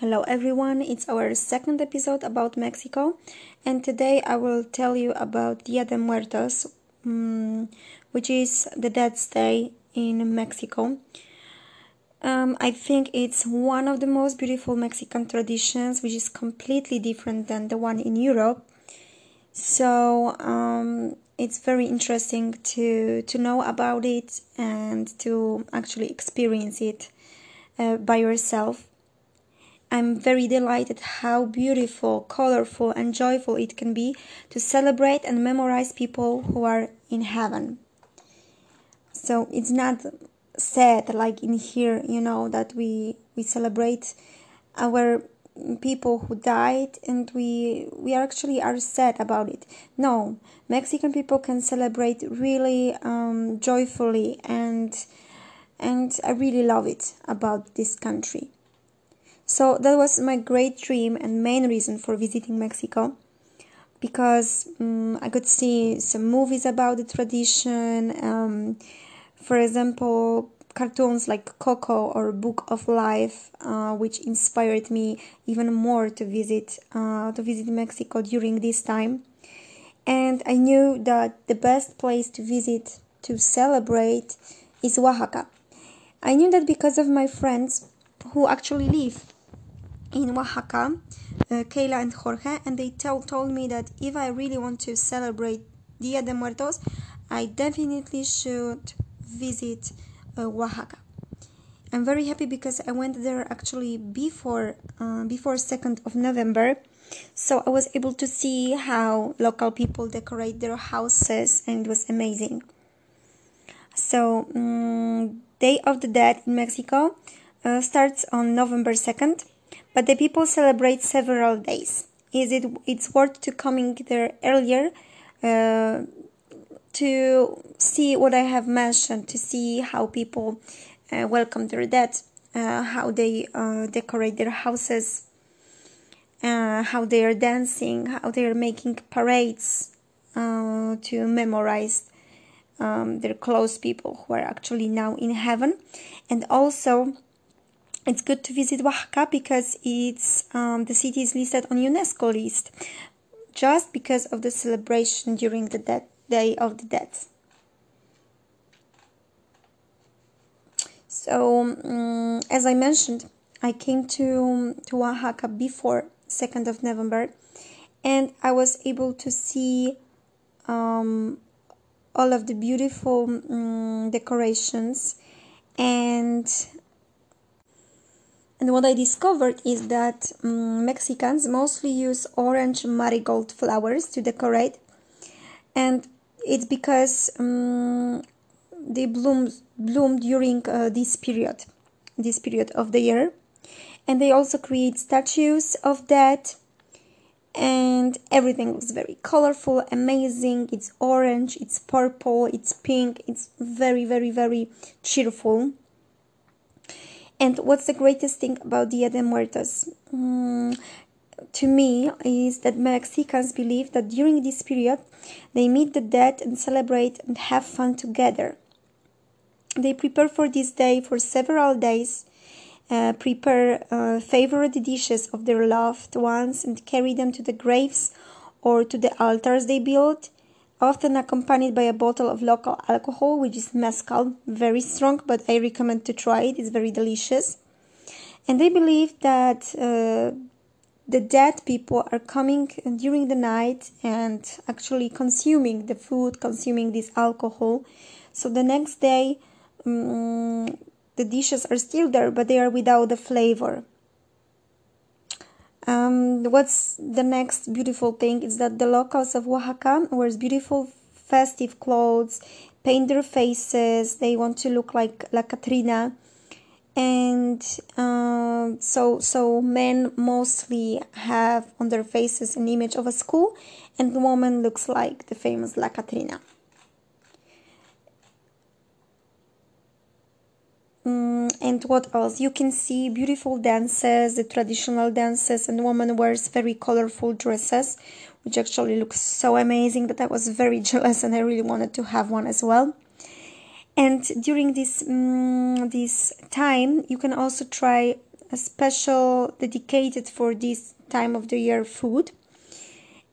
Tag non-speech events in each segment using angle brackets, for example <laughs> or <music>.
Hello everyone, it's our second episode about Mexico, and today I will tell you about Dia de Muertos, um, which is the Dead's Day in Mexico. Um, I think it's one of the most beautiful Mexican traditions, which is completely different than the one in Europe. So um, it's very interesting to to know about it and to actually experience it uh, by yourself. I'm very delighted how beautiful, colorful, and joyful it can be to celebrate and memorize people who are in heaven. So it's not sad like in here, you know, that we we celebrate our people who died and we we actually are sad about it. No, Mexican people can celebrate really um, joyfully and and I really love it about this country. So that was my great dream and main reason for visiting Mexico because um, I could see some movies about the tradition. Um, for example, cartoons like Coco or Book of Life, uh, which inspired me even more to visit uh, to visit Mexico during this time. And I knew that the best place to visit to celebrate is Oaxaca. I knew that because of my friends who actually live in Oaxaca, uh, Kayla and Jorge, and they tell, told me that if I really want to celebrate Dia de Muertos, I definitely should visit uh, Oaxaca. I'm very happy because I went there actually before uh, before 2nd of November. So I was able to see how local people decorate their houses and it was amazing. So um, Day of the Dead in Mexico uh, starts on November 2nd but the people celebrate several days. Is it it's worth to coming there earlier uh, to see what I have mentioned, to see how people uh, welcome their dead, uh, how they uh, decorate their houses, uh, how they are dancing, how they are making parades uh, to memorize um, their close people who are actually now in heaven, and also it's good to visit Oaxaca because it's um, the city is listed on UNESCO list just because of the celebration during the Day of the Dead. So, um, as I mentioned, I came to to Oaxaca before 2nd of November, and I was able to see um, all of the beautiful um, decorations and and what I discovered is that um, Mexicans mostly use orange marigold flowers to decorate, and it's because um, they bloom bloom during uh, this period, this period of the year, and they also create statues of that, and everything looks very colorful, amazing. It's orange, it's purple, it's pink. It's very, very, very cheerful and what's the greatest thing about Dia de Muertos? Mm, to me, is that Mexicans believe that during this period they meet the dead and celebrate and have fun together. They prepare for this day for several days, uh, prepare uh, favorite dishes of their loved ones, and carry them to the graves or to the altars they build often accompanied by a bottle of local alcohol, which is mezcal, very strong, but I recommend to try it. It's very delicious. And they believe that uh, the dead people are coming during the night and actually consuming the food, consuming this alcohol. So the next day, um, the dishes are still there, but they are without the flavor. Um, what's the next beautiful thing is that the locals of Oaxaca wears beautiful festive clothes, paint their faces. They want to look like La Catrina, and uh, so so men mostly have on their faces an image of a skull, and the woman looks like the famous La Catrina. Mm, and what else? You can see beautiful dances, the traditional dances, and woman wears very colorful dresses, which actually looks so amazing that I was very <laughs> jealous and I really wanted to have one as well. And during this um, this time, you can also try a special dedicated for this time of the year food.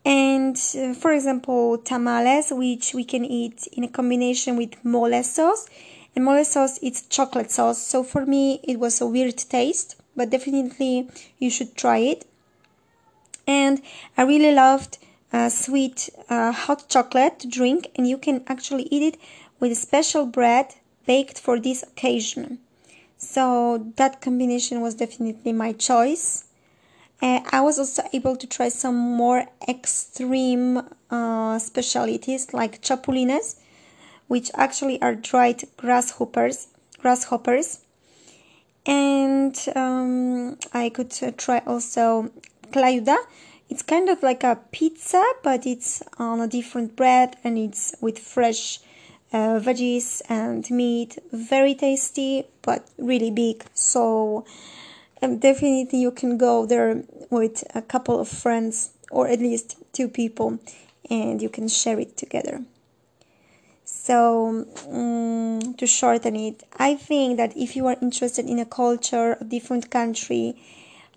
And uh, for example, tamales, which we can eat in a combination with mole sauce. And mole sauce is chocolate sauce. So for me, it was a weird taste, but definitely you should try it. And I really loved uh, sweet uh, hot chocolate to drink, and you can actually eat it with special bread baked for this occasion. So that combination was definitely my choice. Uh, I was also able to try some more extreme uh, specialities like chapulines, which actually are dried grasshoppers. Grasshoppers, and um, I could uh, try also clayuda. It's kind of like a pizza, but it's on a different bread and it's with fresh uh, veggies and meat. Very tasty, but really big. So um, definitely you can go there with a couple of friends or at least two people and you can share it together. So, um, to shorten it, I think that if you are interested in a culture, a different country,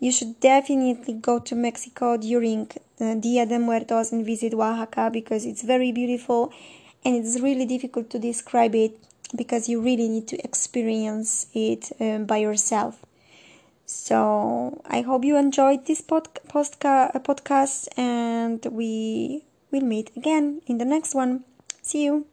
you should definitely go to Mexico during uh, Dia de Muertos and visit Oaxaca because it's very beautiful and it's really difficult to describe it because you really need to experience it um, by yourself. So I hope you enjoyed this pod- postca- podcast and we will meet again in the next one. See you.